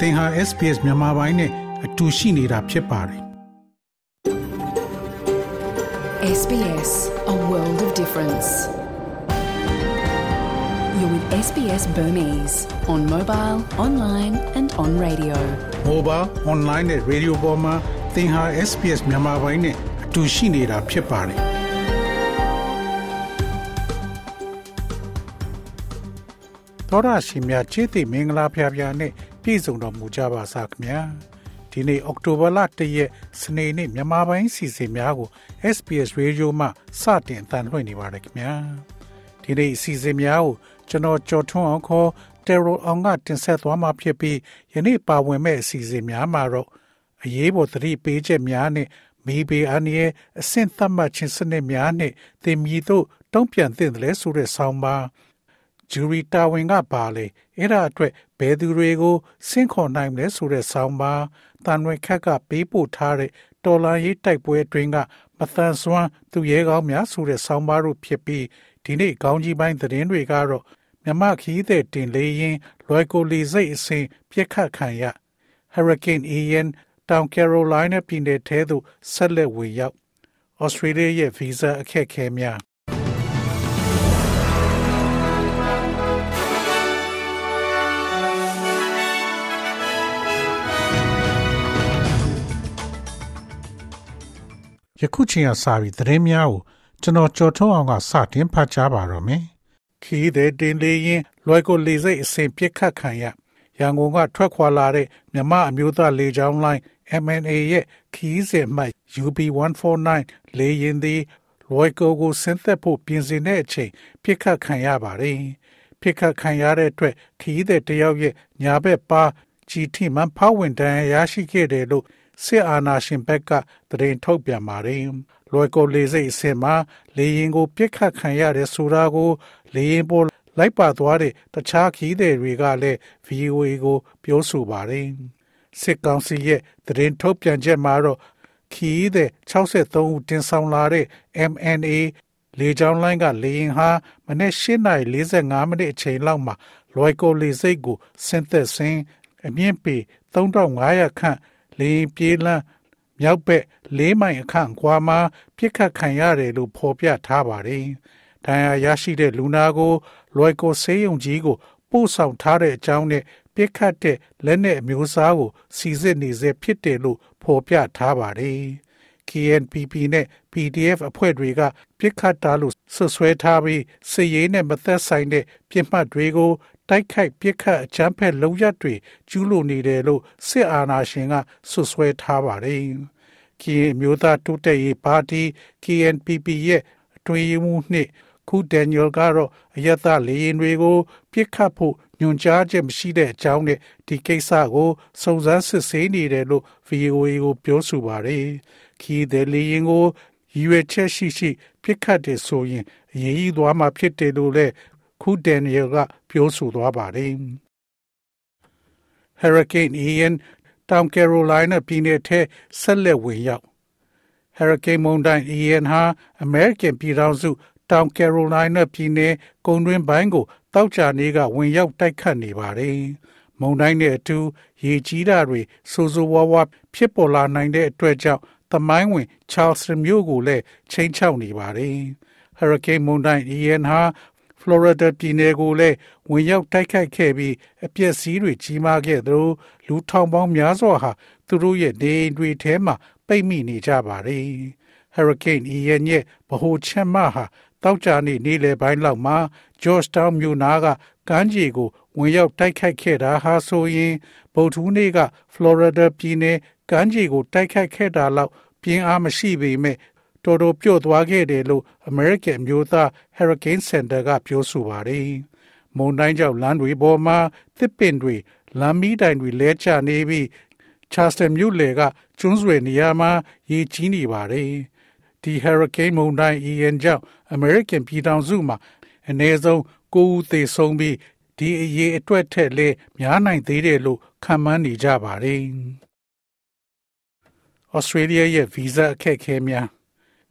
သင်ဟာ SPS မြန်မာပိုင်းနဲ့အတူရှိနေတာဖြစ်ပါတယ် SBS A world of difference You're with SBS Burmese on mobile, online and on radio mobile online နဲ့ radio ပေါ်မှာသင်ဟာ SPS မြန်မာပိုင်းနဲ့အတူရှိနေတာဖြစ်ပါတယ်တော်ရရှိမြချေတိမင်္ဂလာဖျားဖျားနဲ့ ပြည့်စုံတော်မူကြပါစားခင်ဗျာဒီနေ့အောက်တိုဘာလ1ရက်စနေနေ့မြန်မာပိုင်းစီစဉ်များကို SPS Radio မှစတင်အသံလွှင့်နေပါတယ်ခင်ဗျာဒီနေ့စီစဉ်များကိုကျွန်တော်ကြော်ထွန်းအောင်ခေါ်တယ်ရိုအောင်ကတင်ဆက်သွားမှာဖြစ်ပြီးယနေ့ပါဝင်မဲ့အစီအစဉ်များမှာတော့အရေးပေါ်သတိပေးချက်များနဲ့မိဘေအန်ရဲ့အဆင့်သတ်မှတ်ခြင်းစနစ်များနဲ့သင်မည်သို့တုံ့ပြန်သင့်တယ်ဆိုတဲ့ဆောင်းပါး ဂျူရီတာဝန်ကပါလေအဲ့ဒါအတွက်ဘယ်သူတွေကိုဆင့်ခေါ်နိုင်မလဲဆိုတဲ့ဆောင်းပါးတန်ရွယ်ခက်ကပေးပို့ထားတဲ့တော်လန်ရေးတိုက်ပွဲအတွင်းကမသန်စွမ်းသူရဲကောင်းများဆိုတဲ့ဆောင်းပါးတို့ဖြစ်ပြီးဒီနေ့ကောင်းကြီးပိုင်းသတင်းတွေကတော့မြမခီးတဲ့တင်လေးရင်လွယ်ကိုလီစိတ်အစဉ်ပြက်ခတ်ခံရ Hurricane Ian တောင်ကယ်ရိုလိုင်းနာပြည်နယ်ထဲသို့ဆက်လက်ဝင်ရောက်ဩစတြေးလျရဲ့ဗီဇာအခက်အခဲများ ယခုချိန်ကစပြီးသတင်းများကိုကျွန်တော်ကြော်ထုံးအောင်ကစတင်ဖတ်ကြားပါတော့မယ်။ခီးတဲ့တင်လေးရင်လွယ်ကိုလေစိတ်အစဉ်ပြစ်ခတ်ခံရရန်ကုန်ကထွက်ခွာလာတဲ့မြမအမျိုးသားလေကြောင်းလိုင်း MNA ရဲ့ခီးစဉ်မှတ် UB149 လေရင်သည်လွယ်ကိုကိုဆင်းသက်ဖို့ပြင်ဆင်တဲ့အချိန်ပြစ်ခတ်ခံရပါတယ်။ပြစ်ခတ်ခံရတဲ့အတွက်ခီးတဲ့တယောက်ရဲ့ညာဘက်ပါကြီးထိမှဖောက်ဝင်တန်းရရှိခဲ့တယ်လို့ စစ်အာဏာရှင်ဘက်ကတရင်ထုတ်ပြန်ပါတယ်။လွယ်ကိုလေစိတ်အစင်မှာလေရင်ကိုပြစ်ခတ်ခံရတယ်ဆိုတာကို လေရင်ပေါ်လိုက်ပါသွားတဲ့တခြားခီးသည်တွေကလည်း VOA ကို ပြောဆိုပါတယ်။စစ်ကောင်စီရဲ့တရင်ထုတ်ပြန်ချက်မှာတော့ခီးသည်63ဦးတင်ဆောင်လာတဲ့ MNA လေကြောင်းလိုင်းကလေရင်ဟာမနေ့8:45မိနစ်အချိန်လောက်မှာလွယ်ကိုလေစိတ်ကိုဆင်းသက်စဉ်အမြင့်ပေ3500ခန့် လေပြေးလန်းမြောက်ဘက်၄မိုင်အခန့်ကွာမှာပြစ်ခတ်ခံရတယ်လို့ဖော်ပြထားပါတယ်။ဒဏ်ရာရရှိတဲ့လူနာကို လွယ်ကိုဆေးရုံကြီးကိုပို့ဆောင်ထားတဲ့အကြောင်းနဲ့ပြစ်ခတ်တဲ့လက်နက်အမျိုးအစားကိုစီစစ်နေစေဖြစ်တယ်လို့ဖော်ပြထားပါတယ်။ KNPP နဲ့ PDF အဖွဲ့တွေက ပြစ်ခတ်တာလို့ဆွဆွဲထားပြီးစစ်ရေးနဲ့မသက်ဆိုင်တဲ့ပြစ်မှတ်တွေကိုတိုက်ခိုက်ပစ်ခတ်အကြမ်းဖက်လုံရက်တွေကျူးလွန်နေတယ်လို့စစ်အာဏာရှင်ကဆွဆွဲထားပါတယ်။ KN မျိုးသားတိုးတက်ရေးပါတီ KNPP ရဲ့အတွင်းရေးမှူးနှင့်ခုဒန်နီယယ်ကတော့အယက်သားလေရင်တွေကိုပြစ်ခတ်ဖို့ညွှန်ကြားချက်မရှိတဲ့အကြောင်းနဲ့ဒီကိစ္စကိုစုံစမ်းစစ်ဆေးနေတယ်လို့ VOA ကိုပြောဆိုပါတယ်။ခီးတဲ့လေရင်ကို ရည်ရွယ်ချက်ရှိရှိပြစ်ခတ်တယ်ဆိုရင်အရေးကြီးသွားမှာဖြစ်တယ်လို့လည်းခုဒန်နီယယ်ကပြောဆိုသွားပါတယ်။ Hurricane Ian တောင်ကယ်ရိုလိုင်းနာပြည်နယ်ထဲဆက်လက်ဝင်ရောက် Hurricane မုန်တိုင်း Ian ဟာ American ပြည်ထောင်စုတောင်ကယ်ရိုလိုင်းနာပြည်နယ်ကုန်းတွင်းပိုင်းကိုတောက်ကြနေကဝင်ရောက်တိုက်ခတ်နေပါတယ်။မုန်တိုင်းနဲ့အတူရေကြီးတာတွေစိုးစိုးဝါးဝါဖြစ်ပေါ်လာနိုင်တဲ့အတွက်ကြောင့် သမိုင်းဝင် Charleston မြို့ကိုလည်းချိန်ချောက်နေပါတယ်။ Hurricane မုန်တိုင်း Ian ဟာဖလော်ရီဒါပြည်နယ်ကိုလည်းဝင်ရောက်တိုက်ခိုက်ခဲ့ပြီးအပျက်စီးတွေကြီးမားခဲ့သလိုလူထောင်ပေါင်းများစွာဟာသူတို့ရဲ့နေအိမ်တွေထဲမှာပိတ်မိနေကြပါတယ်။ Hurricane Ian ရဲ့ဗဟိုချက်မဟာတောက်ကြနေနေ့လယ်ပိုင်းလောက်မှာ Georgetown မြို့နားက ကမ်းခြေကိုဝင်ရောက်တိုက်ခိုက်ခဲ့တာဟာဆိုရင်ဗုဒ္ဓဟူးနေ့ကဖလော်ရီဒါပြည်နယ်ကမ်းခြေကိုတိုက်ခိုက်ခဲ့တာလောက်ပြင်းအားမရှိပေမဲ့တော်တော်ပြော့သွားခဲ့တယ်လို့ American မျိုးသား Hurricane Center ကပြောဆိုပါတယ်။မုန်တိုင်းကြောင့်လမ်းတွေပေါ်မှာသစ်ပင်တွေလမ်းမီးတိုင်တွေလဲကျနေပြီး Charleston မြို့လေကကျွန်းဆွေနေရာမှာရေကြီးနေပါတယ်။ဒီ Hurricane မုန်တိုင်း Ian ကြောင့် American ပြည်ထောင်စုမှာ အနည်းဆုံး9ဦးသေဆုံးပြီးဒီအရေးအတွက်ထက်လည်းများနိုင်သေးတယ်လို့ခန့်မှန်းနေကြပါတယ်။ Australia ရဲ့ visa အခက်အခဲများ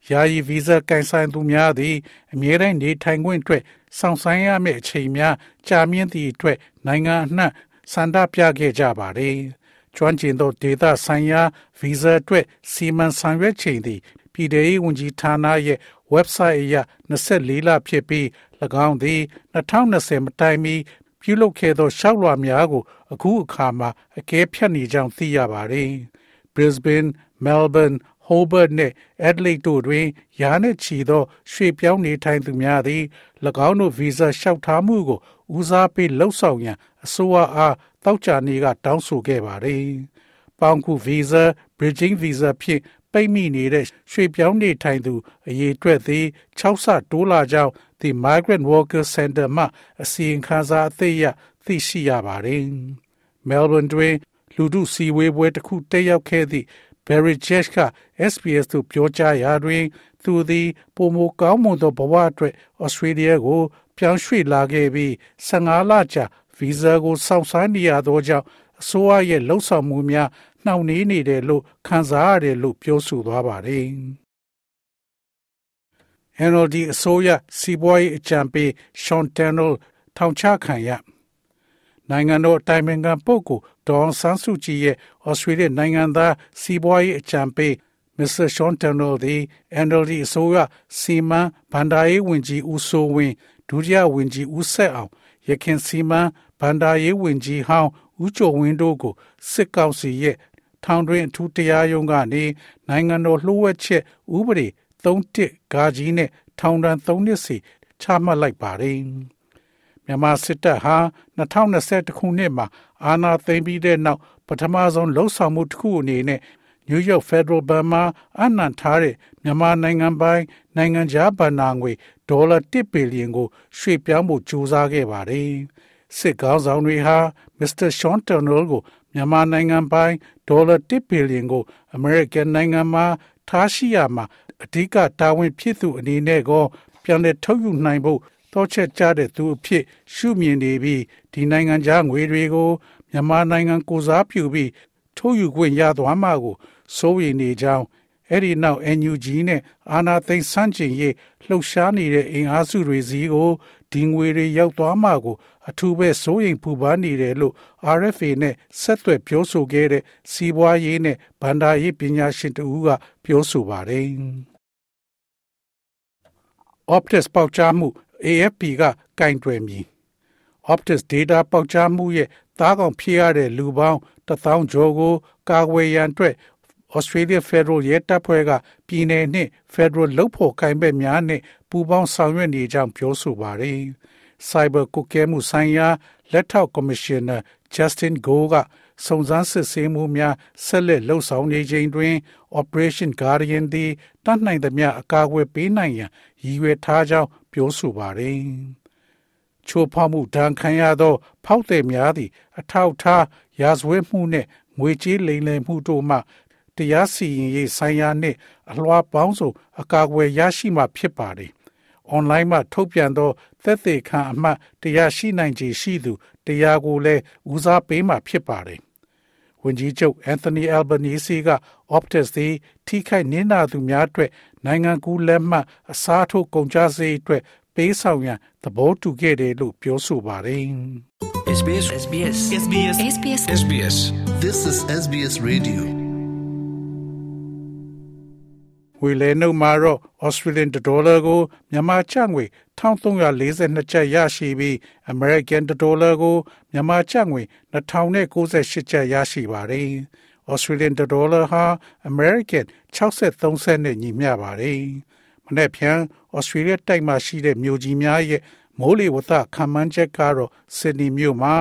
ယာယီဗီဇာကင်ဆိုင်သူများသည်အမြဲတမ်းနေထိုင်ခွင့်အတွက်စောင့်ဆိုင်းရမယ့်အချိန်များကြာမြင့်သည့်အတွက်နိုင်ငံအနှံ့စန္ဒပြခဲ့ကြပါတယ်။ကျွမ်းကျင်သောဒေတာဆိုင်ရာဗီဇာအတွက်စီမံဆောင်ရွက်ချိန်သည်ပြည်ထောင်စုဝန်ကြီးဌာနရဲ့ website အရ24လဖြစ်ပြီး၎င်းသည်2020မတိုင်မီပြုလုပ်ခဲ့သောရှောက်လွှာများကို အခုအခါမှာအကဲဖြတ်နေကြောင်းသိရပါတယ်။ Brisbane, Melbourne, Hobart နှင့် Adelaide တို့တွင်ယာနှင့်ချီသောရွှေပြောင်းနေထိုင်သူများသည်၎င်းတို့ဗီဇာလျှောက်ထားမှုကိုဦးစားပေးလှုပ်ဆောင်ရန်အစိုးရအားတောက်ကြနေကတောင်းဆိုခဲ့ပါတယ်။ပေါင်ကူဗီဇာ bridging visa ဖြင့် ပိတ်မိနေတဲ့ရွှေပြောင်းနေထိုင်သူအရေးအတွက်သည်6ဆတိုးလာကြောင်း The Migrant Worker Center မှအစီရင်ခံစာအသစ်ရသိရှိရပါတယ်။ Melbourne တွင်လူထုစီဝေးပွဲတစ်ခုတက်ရောက်ခဲ့သည့် Barry Jesh က SBS သို့ပြောကြားရာတွင် သူသည်ပုံမကောင်းမွန်သောဘဝအတွက်ဩစတြေးလျကို ပြောင်းရွှေ့လာခဲ့ပြီး15လကြာဗီဇာကိုစောင့်ဆိုင်းနေရသောကြောင့် အစိုးရရဲ့လှုပ်ဆောင်မှုများနှောင့်နှေးနေတယ်လို့ခံစားရတယ်လို့ပြောဆိုသွားပါတယ်။ NLD အစိုးရစီးပွားရေးအကြံပေး Sean Turnell ထောင်ချခံရနိုင်ငံတော်အတိုင်ပင်ခံပုဂ္ဂိုလ်ဒေါ်ဆန်းစုကြည်ရဲ့ဩစတြေးလျနိုင်ငံသားစီးပွားရေးအကြံပေး Mr. Sean Turnell သည် NLD အစိုးရစီမံဘဏ္ဍာရေးဝန်ကြီးဦးစိုးဝင်းဒုတိယဝန်ကြီးဦးဆက်အောင်ရခင်စီမံဘဏ္ဍာရေးဝန်ကြီးဟောင်း ဦးကျော်ဝင်းတို့ကိုစစ်ကောင်စီရဲ့ထောင်တွင်အထူးတရားရုံးကနေနိုင်ငံတော်လှို့ဝှက်ချက်ဥပဒေ31ဂါကြီးနဲ့ထောင်ဒဏ်3နှစ်စီချမှတ်လိုက်ပါတယ်။မြန်မာစစ်တပ်ဟာ2021ခုနှစ်မှာအာဏာသိမ်းပြီးတဲ့နောက်ပထမဆုံးလှုပ်ဆောင်မှုတစ်ခုအနေနဲ့နယူးယောက်ဖက်ဒရယ်ဘဏ်မှာအနံထားတဲ့မြန်မာနိုင်ငံပိုင်နိုင်ငံခြားဘဏ္ဍာငွေဒေါ်လာ1ဘီလီယံကိုရွှေ့ပြောင်းဖို့ကြိုးစားခဲ့ပါတယ်။ စစ်ကောင်းဆောင်တွေဟာမစ္စတာရှွန်တန်နယ်ကိုမြန်မာနိုင်ငံပိုင်ဒေါ်လာ1ဘီလီယံကိုအမေရိကန်နိုင်ငံမှာထားရှိရမှာအဓိကတာဝန်ဖြစ်သူအနေနဲ့ကောပြန်လည်ထုတ်ယူနိုင်ဖို့တောချက်ကြတဲ့သူအဖြစ်ရှုမြင်နေပြီးဒီနိုင်ငံခြားငွေတွေကိုမြန်မာနိုင်ငံကိုစားပြုပြီးထုတ်ယူခွင့်ရသွားမှာကိုစိုးရိမ်နေကြောင်းအဲ့ဒီနောက် NUG နဲ့အာနာသိန်းစန့်ကျင်ရေးလှုပ်ရှားနေတဲ့အင်အားစုတွေစီကို ဒီငွေတွေရောက်သွားမှာကို အထူးပဲစိုးရိမ်ပူပန်နေတယ်လို့ RFA နဲ့ဆက်သွယ်ပြောဆိုခဲ့တဲ့စီးပွားရေးနဲ့ဗန္ဒာရေးပညာရှင်တူကပြောဆိုပါတယ်။ Optus ပေါက်ကြားမှု AFP ကကင်တွယ်မည် Optus data ပေါက်ကြားမှုရဲ့သားကောင်ဖြစ်ရတဲ့လူပေါင်း1000ကျော်ကို ကာကွယ်ရန်အတွက် Australia Federal ရဲတပ်ဖွဲ့ကပြည်내နှင့် Federal လုံဖို့ကိုင်ဘက်များနဲ့ပူးပေါင်းဆောင်ရွက်နေကြောင်းပြောဆိုပါတယ်။ Cyber ကုကဲမှုဆိုင်ရာလက်ထောက်ကော်မရှင်နာ Justin Go ကစုံစမ်းစစ်ဆေးမှုများဆက်လက်လှုပ်ဆောင်နေချိန်တွင် Operation Guardian သည်တတ်နိုင်သမျှအကာအကွယ်ပေးနိုင်ရန်ရည်ရွယ်ထားကြောင်းပြောဆိုပါတယ်။ချိုးဖောက်မှုဒဏ်ခံရသော ဖောက်သည်များသည်အထောက်ထားရာဇဝတ်မှုနှင့်ငွေကြေးလိမ်လည်မှုတို့မှ တရားစီရင်ရေးဆိုင်ရာနှင့်အလွှာပေါင်းစုံအကာအကွယ်ရရှိမှဖြစ်ပါတယ်။ online မှာထုတ်ပြန်သောသက်သေခံအမှတ်တရားရှိနိုင်ခြေရှိသူတရားကိုလည်းဦးစားပေးမှဖြစ်ပါတယ်။ဝန်ကြီးချုပ်အန်သိုနီအယ်ဘနီစီက Optus သည်ထိခိုက်နစ်နာသူများအတွက်နိုင်ငံကူးလက်မှတ်အစားထိုးကုန်ကျစရိတ်အတွက်ပေးဆောင်ရန်သဘောတူခဲ့တယ်လို့ပြောဆိုပါတယ်။ SBS SBS SBS SBS SBS This is SBS Radio. ငွေလဲနှုန်းမှာတော့ Australian dollar ကိုမြန်မာကျပ်ငွေ1342ကျပ်ရရှိပြီး American dollar ကိုမြန်မာကျပ်ငွေ2098ကျပ်ရရှိပါတယ်။ Australian dollar ဟာ American 63စက်နဲ့ညီမျှပါတယ်။မနေ့ဖြန် Australia တိုက်မှာရှိတဲ့မြို့ကြီးများရဲ့မိုးလေဝသခန့်မှန်းချက်ကတော့ Sydney မြို့မှာ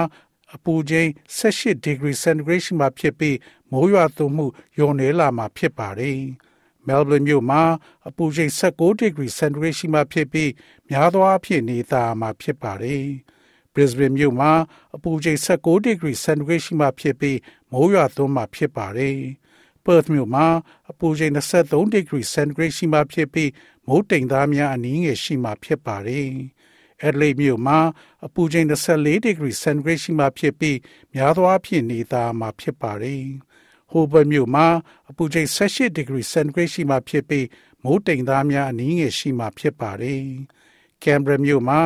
အပူချိန်18 degree centigrade ရှိမှဖြစ်ပြီးမိုးရွာသွန်းမှုလျော့နေလာမှာဖြစ်ပါတယ်။ Melbourne မြို့မှာအပူချိန်16 degree centigrade ရှိမှဖြစ်ပြီးများသောအားဖြင့်နေသားမှာဖြစ်ပါတယ်။ Brisbane မြို့မှာအပူချိန်16 degree centigrade ရှိမှဖြစ်ပြီးမိုးရွာသွန်းမှာဖြစ်ပါတယ်။ Perth မြို့မှာအပူချိန်23 degree centigrade ရှိမှဖြစ်ပြီးမိုးတိမ်သားများအနည်းငယ်ရှိမှဖြစ်ပါတယ်။ Adelaide မြို့မှာအပူချိန်24 degree centigrade ရှိမှဖြစ်ပြီးများသောအားဖြင့်နေသားမှာဖြစ်ပါတယ်။ Hobart မြို့မှာအပူချိန်18 degree centigrade ရှိမှဖြစ်ပြီးမိုးတိမ်သားများအနည်းငယ်ရှိမှဖြစ်ပါတယ်။ Canberra မြို့မှာ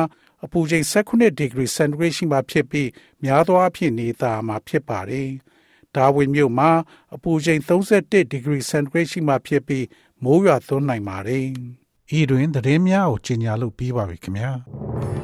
အပူချိန်19 degree centigrade ရှိမှဖြစ်ပြီးများသောအားဖြင့်နေသားမှာဖြစ်ပါတယ်။ဒါဝင်မြို့မှာအပူချိန်31 degree centigrade ရှိမှဖြစ်ပြီးမိုးရွာသွန်းနိုင်ပါတယ်။ဤတွင်သတင်းများကိုကြီးညာလို့ပြီးပါပြီခင်ဗျာ။